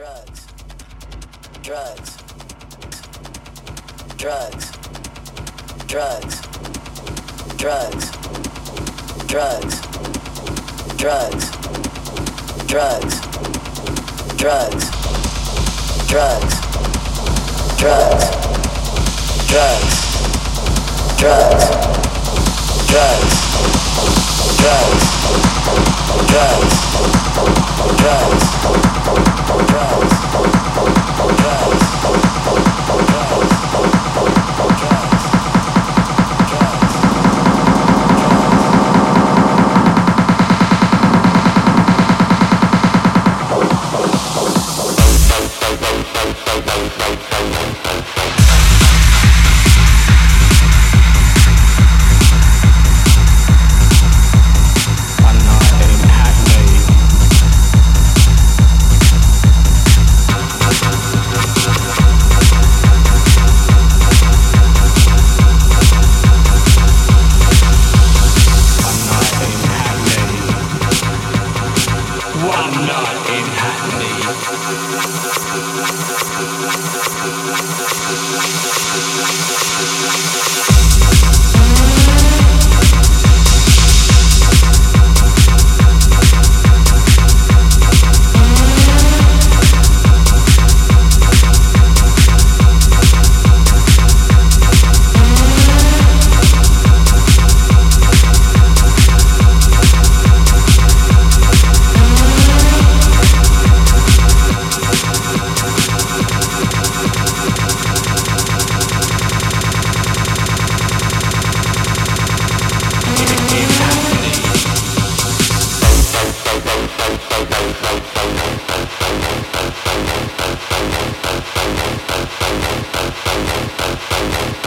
drugs, drugs, drugs, drugs, drugs, drugs, drugs, drugs, drugs, drugs, drugs, drugs, drugs, drugs, drugs, drugs, drugs, Wow.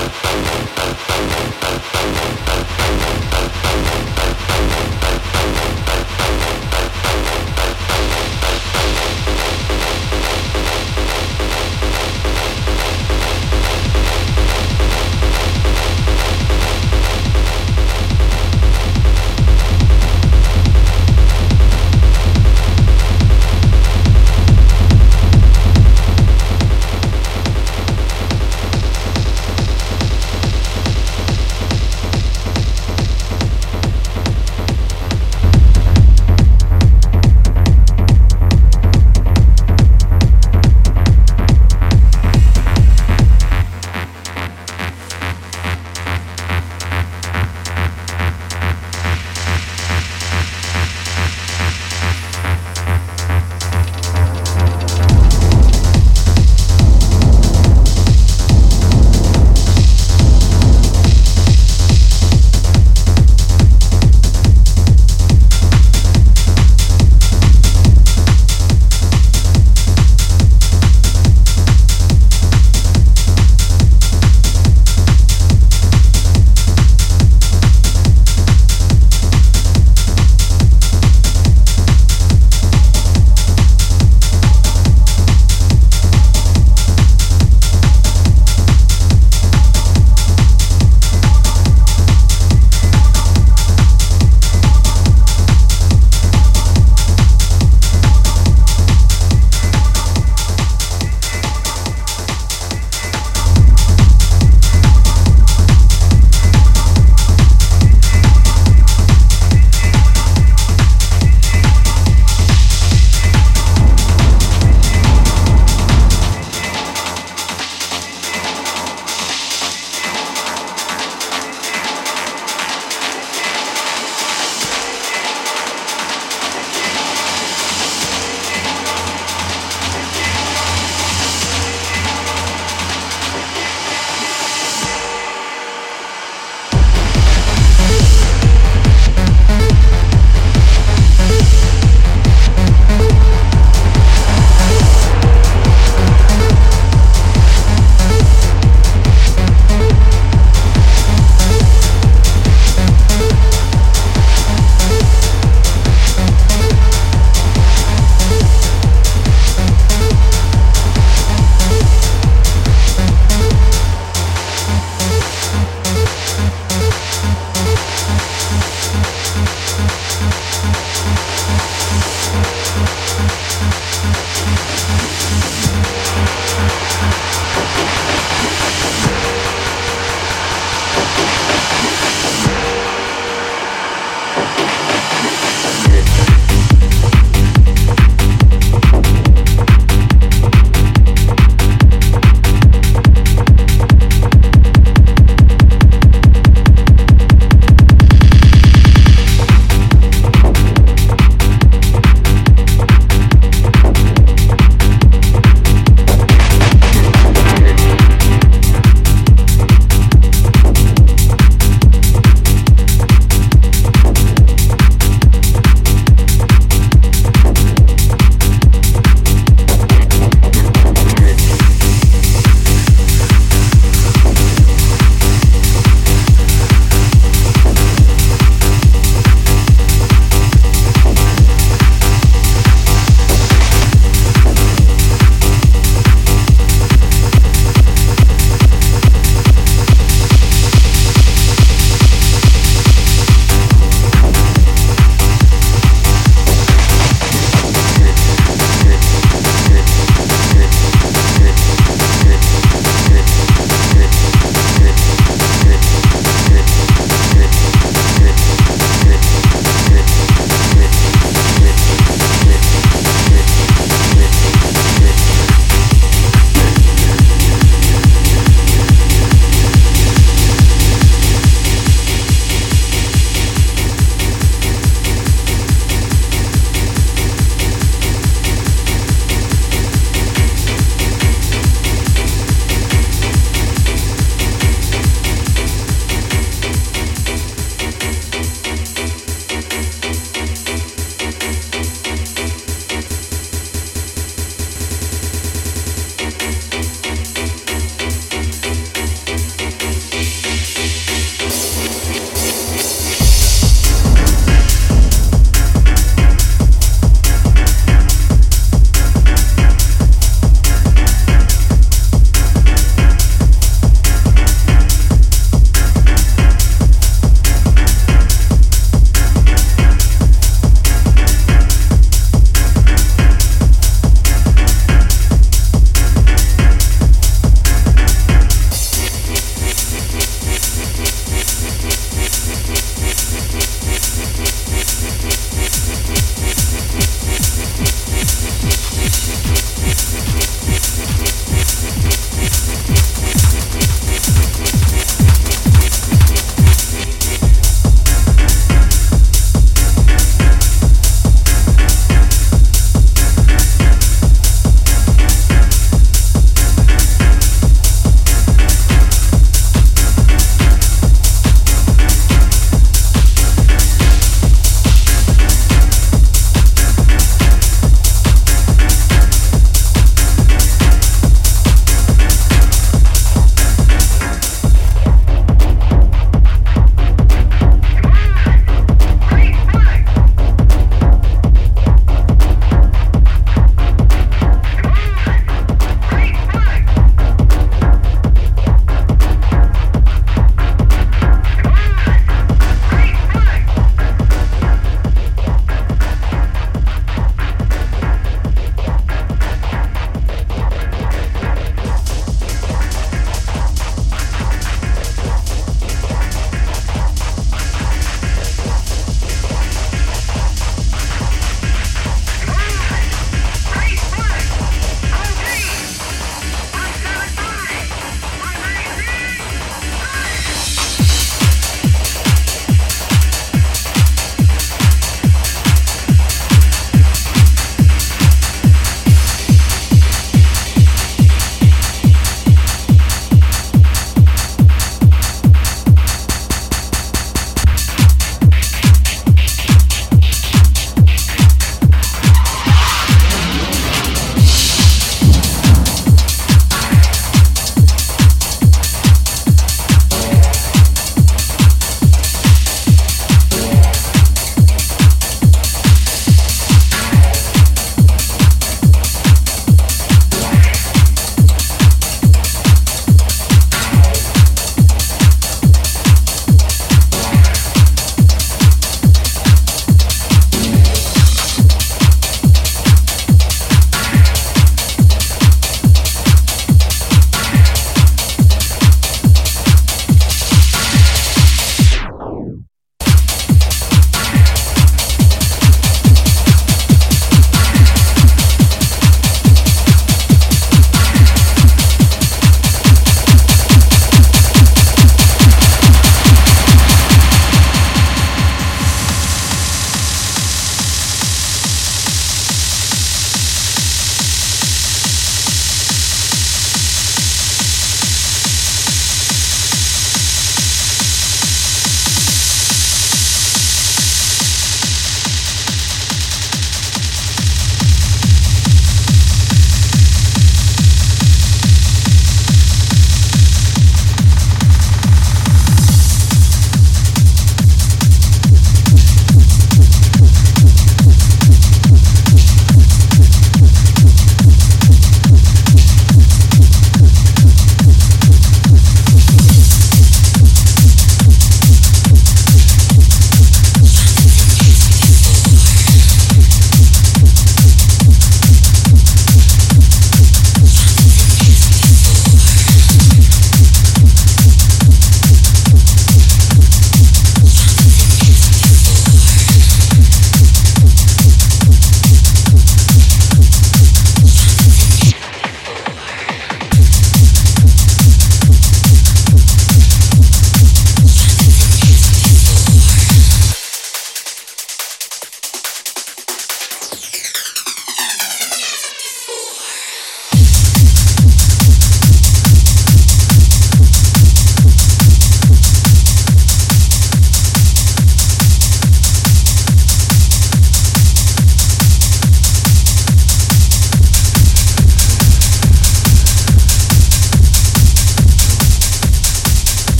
Thank you.